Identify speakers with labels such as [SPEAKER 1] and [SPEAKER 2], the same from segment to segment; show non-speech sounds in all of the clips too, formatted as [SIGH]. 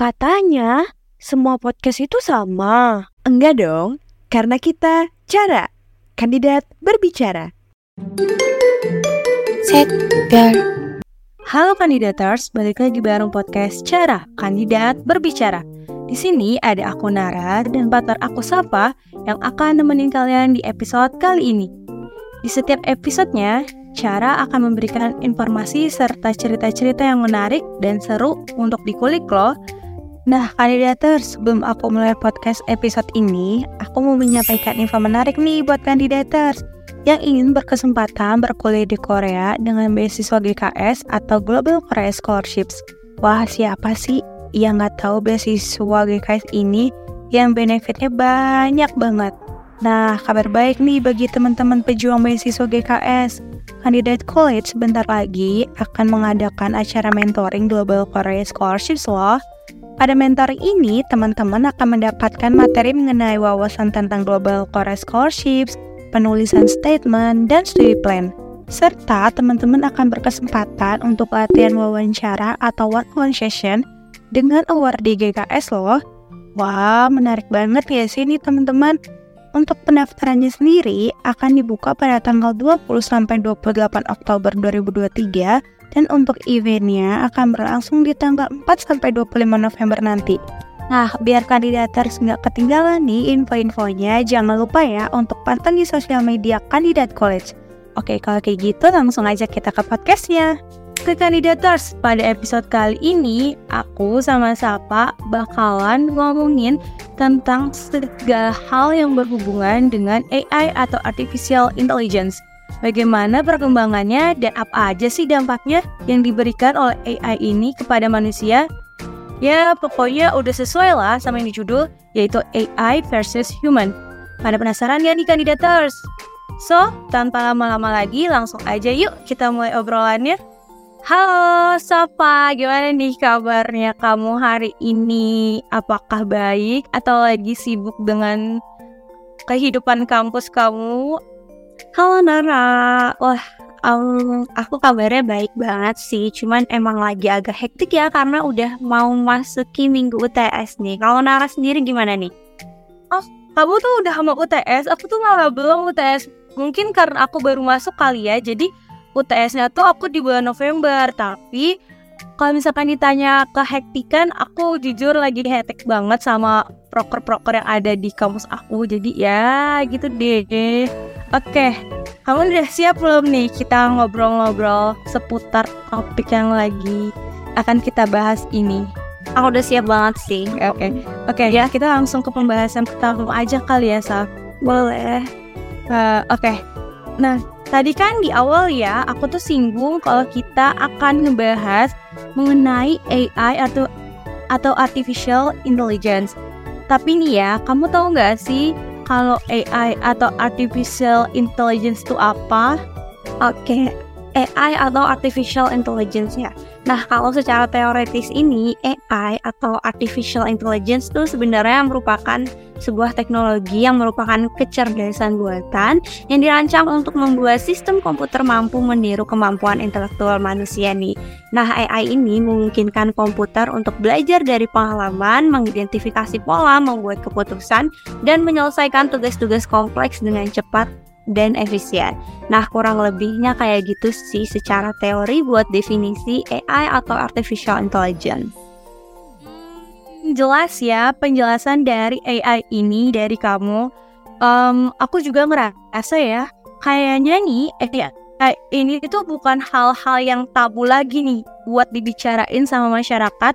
[SPEAKER 1] Katanya semua podcast itu sama.
[SPEAKER 2] Enggak dong, karena kita cara kandidat berbicara.
[SPEAKER 1] Set girl.
[SPEAKER 2] Halo kandidaters, balik lagi bareng podcast Cara Kandidat Berbicara. Di sini ada aku Nara dan partner aku Sapa yang akan nemenin kalian di episode kali ini. Di setiap episodenya, Cara akan memberikan informasi serta cerita-cerita yang menarik dan seru untuk dikulik loh. Nah, kandidaters, sebelum aku mulai podcast episode ini, aku mau menyampaikan info menarik nih buat kandidaters yang ingin berkesempatan berkuliah di Korea dengan beasiswa GKS atau Global Korea Scholarships. Wah, siapa sih yang nggak tahu beasiswa GKS ini yang benefitnya banyak banget? Nah, kabar baik nih bagi teman-teman pejuang beasiswa GKS. Kandidat college sebentar lagi akan mengadakan acara mentoring Global Korea Scholarships loh. Pada mentoring ini, teman-teman akan mendapatkan materi mengenai wawasan tentang Global Korea Scholarships, penulisan statement, dan studi plan. Serta teman-teman akan berkesempatan untuk latihan wawancara atau one-on-one session dengan award di GKS loh. Wah, menarik banget ya sih ini teman-teman. Untuk pendaftarannya sendiri akan dibuka pada tanggal 20 sampai 28 Oktober 2023 dan untuk eventnya akan berlangsung di tanggal 4 sampai 25 November nanti. Nah, biar kandidaters nggak ketinggalan nih info-infonya, jangan lupa ya untuk pantengin sosial media kandidat college. Oke, kalau kayak gitu langsung aja kita ke podcastnya ke kandidators. Pada episode kali ini, aku sama Sapa bakalan ngomongin tentang segala hal yang berhubungan dengan AI atau Artificial Intelligence. Bagaimana perkembangannya dan apa aja sih dampaknya yang diberikan oleh AI ini kepada manusia? Ya, pokoknya udah sesuai lah sama yang di judul, yaitu AI versus Human. Pada penasaran ya nih kandidators? So, tanpa lama-lama lagi, langsung aja yuk kita mulai obrolannya. Halo Sapa, gimana nih kabarnya kamu hari ini? Apakah baik atau lagi sibuk dengan kehidupan kampus kamu?
[SPEAKER 1] Halo Nara, wah um, aku kabarnya baik banget sih, cuman emang lagi agak hektik ya karena udah mau masuki minggu UTS nih. Kalau Nara sendiri gimana nih?
[SPEAKER 2] Oh, kamu tuh udah mau UTS, aku tuh malah belum UTS. Mungkin karena aku baru masuk kali ya, jadi UTS-nya tuh aku di bulan November, tapi kalau misalkan ditanya kehektikan, aku jujur lagi hektik banget sama proker-proker yang ada di kampus aku. Jadi ya gitu deh. Oke, kamu udah siap belum nih kita ngobrol-ngobrol seputar topik yang lagi akan kita bahas ini?
[SPEAKER 1] Aku udah siap banget sih.
[SPEAKER 2] Oke, oke. Ya kita langsung ke pembahasan pertama aja kali ya, Saf.
[SPEAKER 1] Boleh.
[SPEAKER 2] Uh, oke. Okay. Nah, Tadi kan di awal ya, aku tuh singgung kalau kita akan ngebahas mengenai AI atau atau artificial intelligence. Tapi nih ya, kamu tahu nggak sih kalau AI atau artificial intelligence itu apa?
[SPEAKER 1] Oke, AI atau artificial intelligence ya. Nah, kalau secara teoretis ini AI atau artificial intelligence itu sebenarnya merupakan sebuah teknologi yang merupakan kecerdasan buatan yang dirancang untuk membuat sistem komputer mampu meniru kemampuan intelektual manusia nih. Nah, AI ini memungkinkan komputer untuk belajar dari pengalaman, mengidentifikasi pola, membuat keputusan, dan menyelesaikan tugas-tugas kompleks dengan cepat dan efisien. Nah, kurang lebihnya kayak gitu sih secara teori buat definisi AI atau artificial intelligence.
[SPEAKER 2] Jelas ya penjelasan dari AI ini dari kamu. Um, aku juga ngerasa ya, kayaknya nih AI ini itu bukan hal-hal yang tabu lagi nih buat dibicarain sama masyarakat,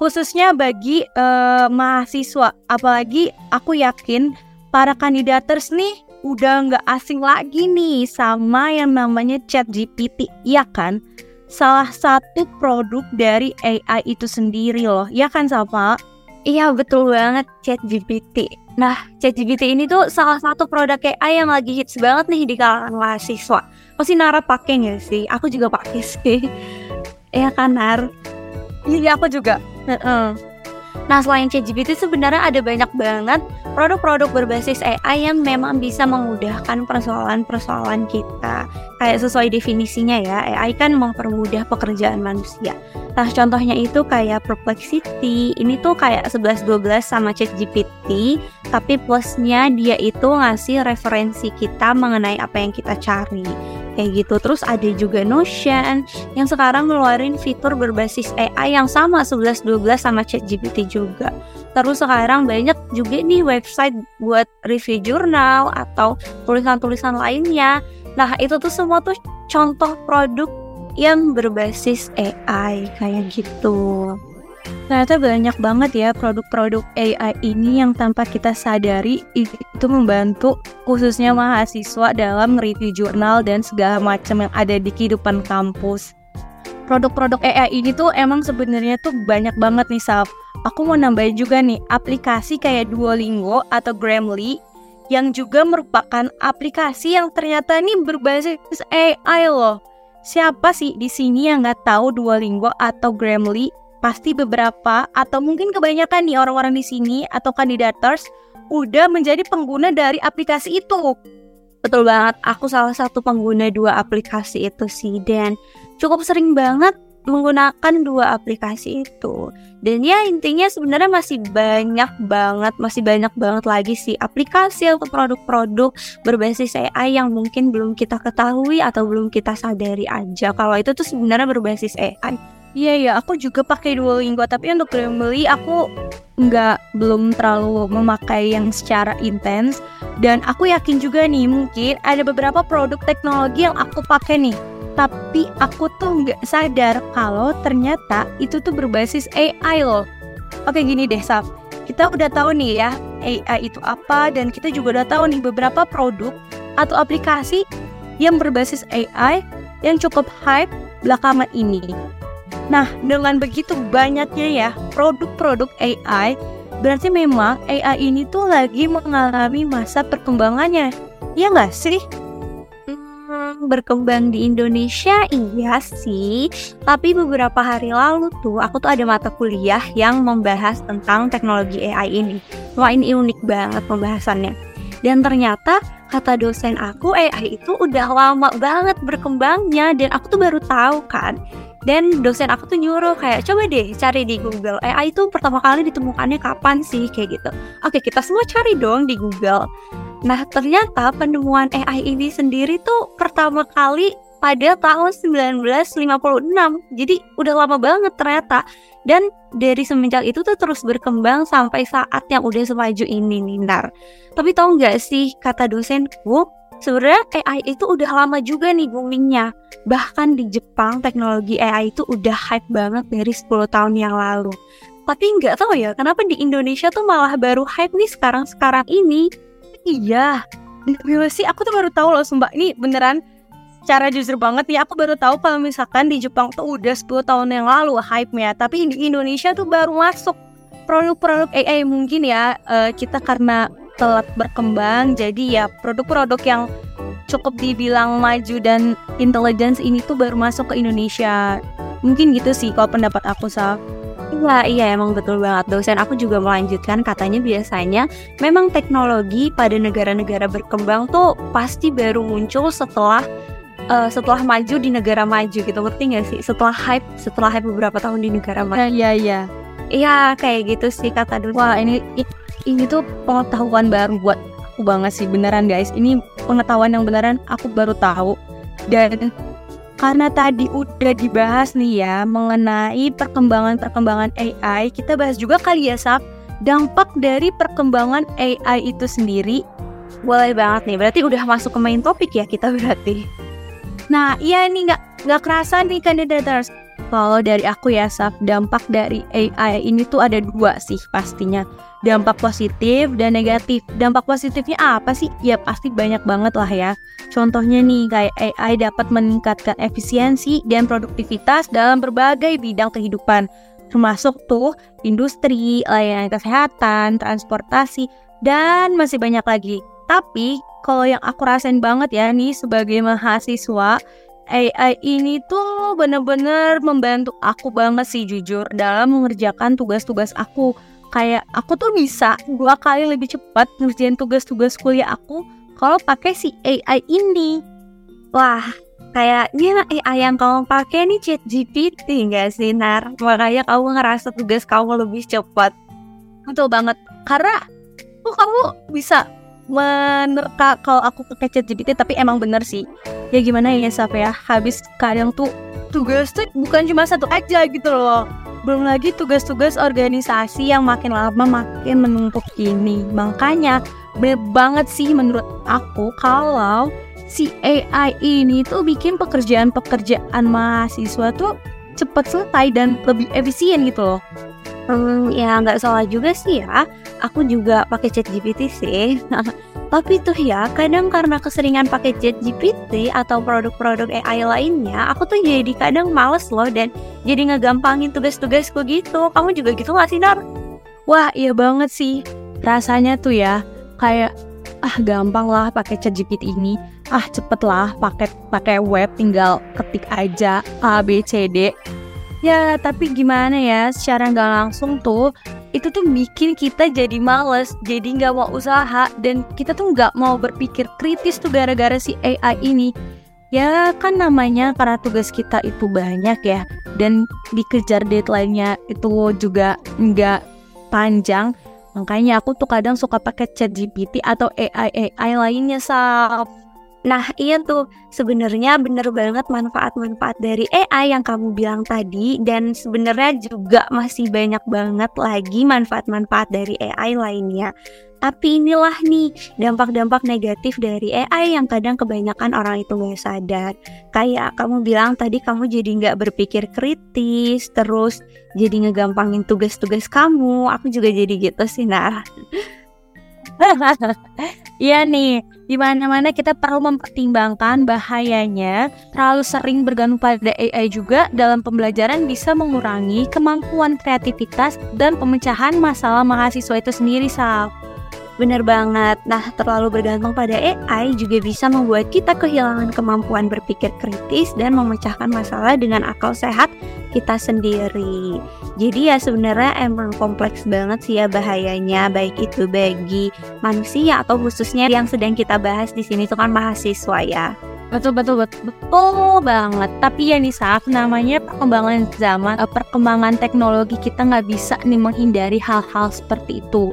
[SPEAKER 2] khususnya bagi uh, mahasiswa. Apalagi aku yakin para kandidaters nih udah nggak asing lagi nih sama yang namanya chat GPT, ya kan? Salah satu produk dari AI itu sendiri loh, ya kan sama?
[SPEAKER 1] Iya betul banget chat GPT. Nah, chat GPT ini tuh salah satu produk AI yang lagi hits banget nih di kalangan mahasiswa. Pasti Nara pakai nggak sih? Aku juga pakai sih. [LAUGHS] Iya kan Nar?
[SPEAKER 2] Iya aku juga.
[SPEAKER 1] Nah, selain ChatGPT sebenarnya ada banyak banget produk-produk berbasis AI yang memang bisa memudahkan persoalan-persoalan kita. Kayak sesuai definisinya ya, AI kan mempermudah pekerjaan manusia. Nah, contohnya itu kayak Perplexity. Ini tuh kayak 11-12 sama ChatGPT, tapi plusnya dia itu ngasih referensi kita mengenai apa yang kita cari kayak gitu. Terus ada juga Notion yang sekarang ngeluarin fitur berbasis AI yang sama 11-12 sama ChatGPT juga. Terus sekarang banyak juga nih website buat review jurnal atau tulisan-tulisan lainnya. Nah, itu tuh semua tuh contoh produk yang berbasis AI kayak gitu.
[SPEAKER 2] Ternyata banyak banget ya produk-produk AI ini yang tanpa kita sadari itu membantu khususnya mahasiswa dalam nge-review jurnal dan segala macam yang ada di kehidupan kampus. Produk-produk AI ini tuh emang sebenarnya tuh banyak banget nih Saf. Aku mau nambahin juga nih aplikasi kayak Duolingo atau Grammarly yang juga merupakan aplikasi yang ternyata nih berbasis AI loh. Siapa sih di sini yang nggak tahu Duolingo atau Grammarly pasti beberapa atau mungkin kebanyakan nih orang-orang di sini atau kandidators udah menjadi pengguna dari aplikasi itu.
[SPEAKER 1] Betul banget, aku salah satu pengguna dua aplikasi itu sih dan cukup sering banget menggunakan dua aplikasi itu. Dan ya intinya sebenarnya masih banyak banget, masih banyak banget lagi sih aplikasi atau produk-produk berbasis AI yang mungkin belum kita ketahui atau belum kita sadari aja kalau itu tuh sebenarnya berbasis AI.
[SPEAKER 2] Iya ya, aku juga pakai Duolingo, tapi untuk Grammarly aku nggak belum terlalu memakai yang secara intens. Dan aku yakin juga nih mungkin ada beberapa produk teknologi yang aku pakai nih, tapi aku tuh nggak sadar kalau ternyata itu tuh berbasis AI loh. Oke gini deh, Saf. Kita udah tahu nih ya AI itu apa dan kita juga udah tahu nih beberapa produk atau aplikasi yang berbasis AI yang cukup hype belakangan ini. Nah, dengan begitu banyaknya ya produk-produk AI, berarti memang AI ini tuh lagi mengalami masa perkembangannya. Iya nggak sih?
[SPEAKER 1] Hmm, berkembang di Indonesia iya sih, tapi beberapa hari lalu tuh aku tuh ada mata kuliah yang membahas tentang teknologi AI ini. Wah ini unik banget pembahasannya. Dan ternyata kata dosen aku AI itu udah lama banget berkembangnya dan aku tuh baru tahu kan dan dosen aku tuh nyuruh kayak coba deh cari di Google. AI itu pertama kali ditemukannya kapan sih kayak gitu. Oke kita semua cari dong di Google. Nah ternyata penemuan AI ini sendiri tuh pertama kali pada tahun 1956 jadi udah lama banget ternyata. Dan dari semenjak itu tuh terus berkembang sampai saat yang udah semaju ini Nindar tapi tau nggak sih kata dosenku sebenarnya AI itu udah lama juga nih boomingnya. Bahkan di Jepang teknologi AI itu udah hype banget dari 10 tahun yang lalu. Tapi nggak tahu ya kenapa di Indonesia tuh malah baru hype nih sekarang-sekarang ini.
[SPEAKER 2] Iya, Gila sih aku tuh baru tahu loh Sumpah ini beneran cara jujur banget nih aku baru tahu kalau misalkan di Jepang tuh udah 10 tahun yang lalu hype-nya tapi di Indonesia tuh baru masuk produk-produk AI mungkin ya uh, kita karena telat berkembang jadi ya produk-produk yang cukup dibilang maju dan intelligence ini tuh baru masuk ke Indonesia mungkin gitu sih kalau pendapat aku Saf
[SPEAKER 1] Iya, iya emang betul banget. Dosen aku juga melanjutkan katanya biasanya memang teknologi pada negara-negara berkembang tuh pasti baru muncul setelah uh, setelah maju di negara maju gitu. Ngerti gak sih? Setelah hype, setelah hype beberapa tahun di negara maju.
[SPEAKER 2] Iya, iya.
[SPEAKER 1] Iya, kayak gitu sih kata dosen.
[SPEAKER 2] Wah, ini ini tuh pengetahuan baru buat aku banget sih beneran guys. Ini pengetahuan yang beneran aku baru tahu. Dan karena tadi udah dibahas nih ya mengenai perkembangan-perkembangan AI kita bahas juga kali ya Saf dampak dari perkembangan AI itu sendiri.
[SPEAKER 1] Boleh banget nih berarti udah masuk ke main topik ya kita berarti.
[SPEAKER 2] Nah iya nih nggak nggak kerasa nih kandidators kalau dari aku ya Saf, dampak dari AI ini tuh ada dua sih pastinya. Dampak positif dan negatif. Dampak positifnya apa sih? Ya pasti banyak banget lah ya. Contohnya nih kayak AI dapat meningkatkan efisiensi dan produktivitas dalam berbagai bidang kehidupan. Termasuk tuh industri, layanan kesehatan, transportasi, dan masih banyak lagi. Tapi kalau yang aku rasain banget ya nih sebagai mahasiswa AI ini tuh bener-bener membantu aku banget sih jujur dalam mengerjakan tugas-tugas aku. Kayak aku tuh bisa dua kali lebih cepat ngerjain tugas-tugas kuliah aku kalau pakai si AI ini.
[SPEAKER 1] Wah, kayaknya AI yang kamu pakai nih chat GPT nggak sih, Nar? Makanya kamu ngerasa tugas kamu lebih cepat.
[SPEAKER 2] Betul banget. Karena kok kamu bisa menerka kalau aku pakai chat GPT tapi emang bener sih. Ya gimana ya Saf ya? Habis kadang tuh tugas tuh bukan cuma satu aja gitu loh. Belum lagi tugas-tugas organisasi yang makin lama makin menumpuk ini. Makanya bener banget sih menurut aku kalau si AI ini tuh bikin pekerjaan-pekerjaan mahasiswa tuh cepat selesai dan lebih efisien gitu loh
[SPEAKER 1] Hmm, ya nggak salah juga sih ya. Aku juga pakai chat GPT sih. [LAUGHS] Tapi tuh ya, kadang karena keseringan pakai chat GPT atau produk-produk AI lainnya, aku tuh jadi kadang males loh dan jadi ngegampangin tugas-tugasku gitu. Kamu juga gitu gak sih, Nar?
[SPEAKER 2] Wah, iya banget sih. Rasanya tuh ya, kayak ah gampang lah pakai chat GPT ini. Ah cepet lah pakai pakai web tinggal ketik aja A B C D Ya, tapi gimana ya, secara nggak langsung tuh, itu tuh bikin kita jadi males, jadi nggak mau usaha, dan kita tuh nggak mau berpikir kritis tuh gara-gara si AI ini. Ya kan namanya karena tugas kita itu banyak ya, dan dikejar deadline-nya itu juga nggak panjang, makanya aku tuh kadang suka pakai chat GPT atau AI AI lainnya sah.
[SPEAKER 1] Nah, iya tuh sebenarnya bener banget manfaat-manfaat dari AI yang kamu bilang tadi dan sebenarnya juga masih banyak banget lagi manfaat-manfaat dari AI lainnya. Tapi inilah nih dampak-dampak negatif dari AI yang kadang kebanyakan orang itu gak sadar. Kayak kamu bilang tadi kamu jadi nggak berpikir kritis, terus jadi ngegampangin tugas-tugas kamu. Aku juga jadi gitu sih, Nah. [LAUGHS] [LAUGHS]
[SPEAKER 2] Iya nih, di mana-mana kita perlu mempertimbangkan bahayanya terlalu sering bergantung pada AI juga dalam pembelajaran bisa mengurangi kemampuan kreativitas dan pemecahan masalah mahasiswa itu sendiri, Sal.
[SPEAKER 1] Bener banget. Nah, terlalu bergantung pada AI juga bisa membuat kita kehilangan kemampuan berpikir kritis dan memecahkan masalah dengan akal sehat kita sendiri. Jadi ya sebenarnya emang kompleks banget sih ya bahayanya baik itu bagi manusia atau khususnya yang sedang kita bahas di sini itu kan mahasiswa ya.
[SPEAKER 2] Betul betul betul betul banget. Tapi ya nih Saf, namanya perkembangan zaman, eh, perkembangan teknologi kita nggak bisa nih menghindari hal-hal seperti itu.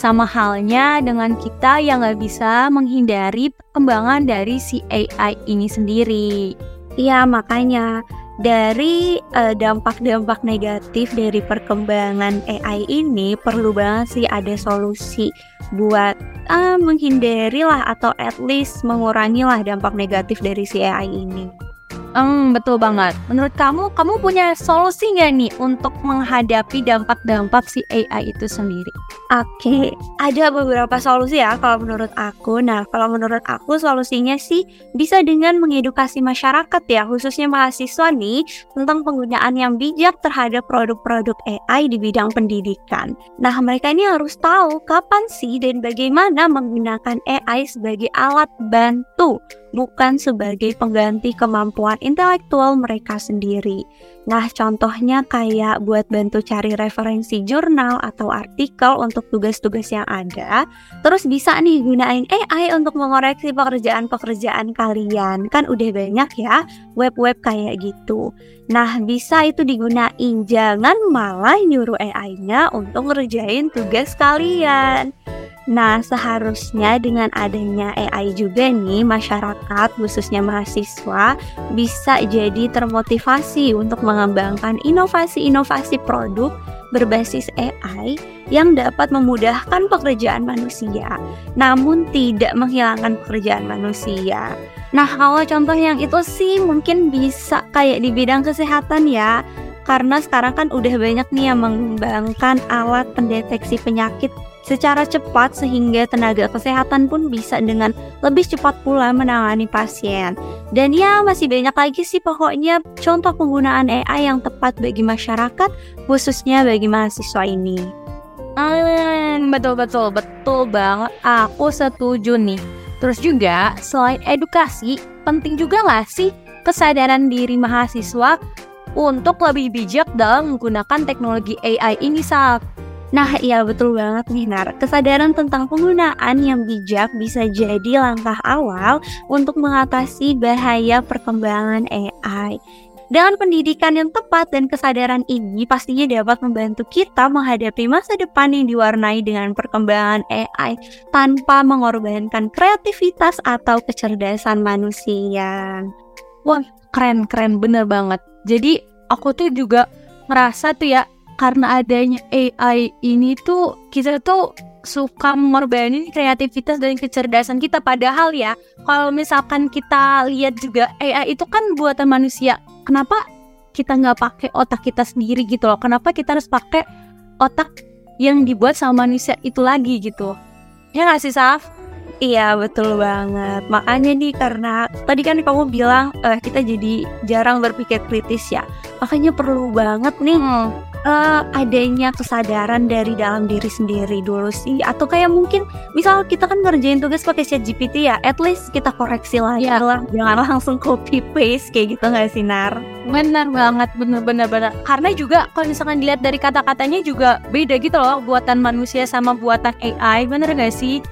[SPEAKER 2] Sama halnya dengan kita yang nggak bisa menghindari perkembangan dari si AI ini sendiri.
[SPEAKER 1] Iya, makanya dari uh, dampak-dampak negatif dari perkembangan AI ini perlu banget sih ada solusi buat uh, menghindari lah atau at least mengurangi lah dampak negatif dari si AI ini.
[SPEAKER 2] Hmm, betul banget. Menurut kamu, kamu punya solusi nggak nih untuk menghadapi dampak-dampak si AI itu sendiri?
[SPEAKER 1] Oke, ada beberapa solusi ya kalau menurut aku. Nah, kalau menurut aku solusinya sih bisa dengan mengedukasi masyarakat ya, khususnya mahasiswa nih tentang penggunaan yang bijak terhadap produk-produk AI di bidang pendidikan. Nah, mereka ini harus tahu kapan sih dan bagaimana menggunakan AI sebagai alat bantu bukan sebagai pengganti kemampuan intelektual mereka sendiri. Nah, contohnya kayak buat bantu cari referensi jurnal atau artikel untuk tugas-tugas yang ada. Terus bisa nih gunain AI untuk mengoreksi pekerjaan-pekerjaan kalian. Kan udah banyak ya web-web kayak gitu. Nah, bisa itu digunain. Jangan malah nyuruh AI-nya untuk ngerjain tugas kalian. Nah, seharusnya dengan adanya AI juga nih, masyarakat khususnya mahasiswa bisa jadi termotivasi untuk mengembangkan inovasi-inovasi produk berbasis AI yang dapat memudahkan pekerjaan manusia, namun tidak menghilangkan pekerjaan manusia. Nah, kalau contoh yang itu sih mungkin bisa kayak di bidang kesehatan ya, karena sekarang kan udah banyak nih yang mengembangkan alat pendeteksi penyakit secara cepat sehingga tenaga kesehatan pun bisa dengan lebih cepat pula menangani pasien. Dan ya masih banyak lagi sih pokoknya contoh penggunaan AI yang tepat bagi masyarakat khususnya bagi mahasiswa ini.
[SPEAKER 2] Hmm, betul betul banget. Aku setuju nih. Terus juga selain edukasi, penting juga nggak sih kesadaran diri mahasiswa untuk lebih bijak dalam menggunakan teknologi AI ini, Sal.
[SPEAKER 1] Nah, iya betul banget nih, Nar. Kesadaran tentang penggunaan yang bijak bisa jadi langkah awal untuk mengatasi bahaya perkembangan AI. Dengan pendidikan yang tepat dan kesadaran ini pastinya dapat membantu kita menghadapi masa depan yang diwarnai dengan perkembangan AI tanpa mengorbankan kreativitas atau kecerdasan manusia.
[SPEAKER 2] Wah, keren-keren bener banget. Jadi aku tuh juga ngerasa tuh ya karena adanya AI ini tuh kita tuh suka mengorbanin kreativitas dan kecerdasan kita. Padahal ya kalau misalkan kita lihat juga AI itu kan buatan manusia. Kenapa kita nggak pakai otak kita sendiri gitu loh? Kenapa kita harus pakai otak yang dibuat sama manusia itu lagi gitu? Ya nggak sih Saf?
[SPEAKER 1] Iya betul banget. Makanya nih karena tadi kan kamu bilang uh, kita jadi jarang berpikir kritis ya. Makanya perlu banget nih hmm uh, adanya kesadaran dari dalam diri sendiri dulu sih. Atau kayak mungkin misal kita kan ngerjain tugas pakai chat GPT ya at least kita koreksi lah. Ya lah jangan langsung copy paste kayak gitu nggak sih Nar?
[SPEAKER 2] Benar banget bener bener bener karena juga kalau misalkan dilihat dari kata-katanya juga beda gitu loh buatan manusia sama buatan AI bener gak sih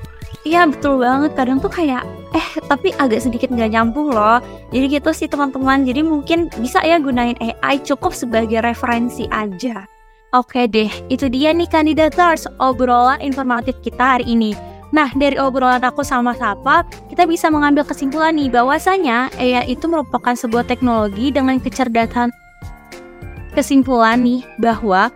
[SPEAKER 1] Iya betul banget kadang tuh kayak eh tapi agak sedikit nggak nyambung loh jadi gitu sih teman-teman jadi mungkin bisa ya gunain AI cukup sebagai referensi aja
[SPEAKER 2] Oke deh, itu dia nih kandidators obrolan informatif kita hari ini. Nah, dari obrolan aku sama Sapa, kita bisa mengambil kesimpulan nih bahwasanya AI itu merupakan sebuah teknologi dengan kecerdasan. Kesimpulan nih bahwa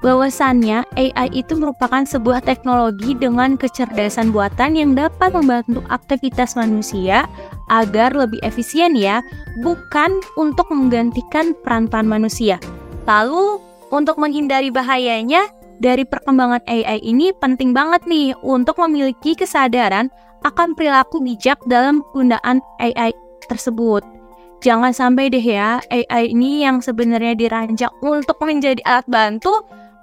[SPEAKER 2] bahwasannya AI itu merupakan sebuah teknologi dengan kecerdasan buatan yang dapat membantu aktivitas manusia agar lebih efisien ya, bukan untuk menggantikan peran-peran manusia. Lalu, untuk menghindari bahayanya, dari perkembangan AI ini penting banget nih untuk memiliki kesadaran akan perilaku bijak dalam penggunaan AI tersebut. Jangan sampai deh ya AI ini yang sebenarnya dirancang untuk menjadi alat bantu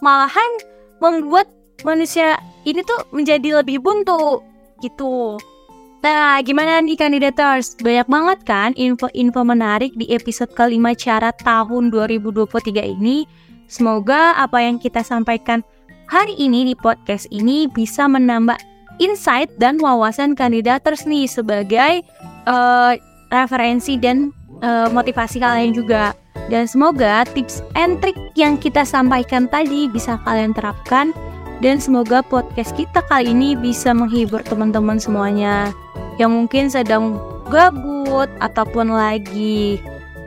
[SPEAKER 2] malahan membuat manusia ini tuh menjadi lebih buntu gitu. Nah, gimana nih kandidators? Banyak banget kan info-info menarik di episode kelima cara tahun 2023 ini. Semoga apa yang kita sampaikan hari ini di podcast ini bisa menambah insight dan wawasan kandidators nih sebagai uh, referensi dan uh, motivasi kalian juga. Dan semoga tips and trick yang kita sampaikan tadi bisa kalian terapkan dan semoga podcast kita kali ini bisa menghibur teman-teman semuanya yang mungkin sedang gabut ataupun lagi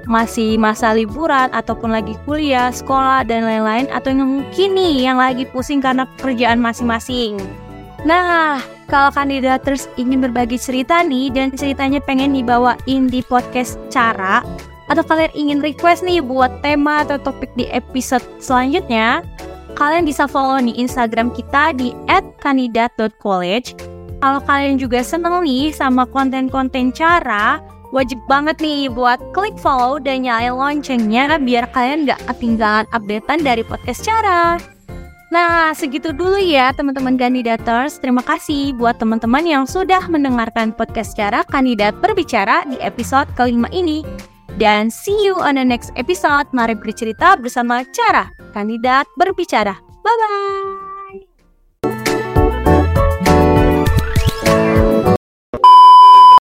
[SPEAKER 2] masih masa liburan ataupun lagi kuliah, sekolah dan lain-lain atau yang mungkin nih yang lagi pusing karena pekerjaan masing-masing. Nah, kalau kandidaters ingin berbagi cerita nih dan ceritanya pengen dibawain di podcast cara atau kalian ingin request nih buat tema atau topik di episode selanjutnya, kalian bisa follow nih Instagram kita di @kandidat.college. Kalau kalian juga seneng nih sama konten-konten cara, wajib banget nih buat klik follow dan nyalain loncengnya biar kalian gak ketinggalan updatean dari podcast cara. Nah, segitu dulu ya teman-teman kandidators. Terima kasih buat teman-teman yang sudah mendengarkan podcast cara kandidat berbicara di episode kelima ini. Dan see you on the next episode. Mari bercerita bersama Cara, kandidat berbicara. Bye-bye.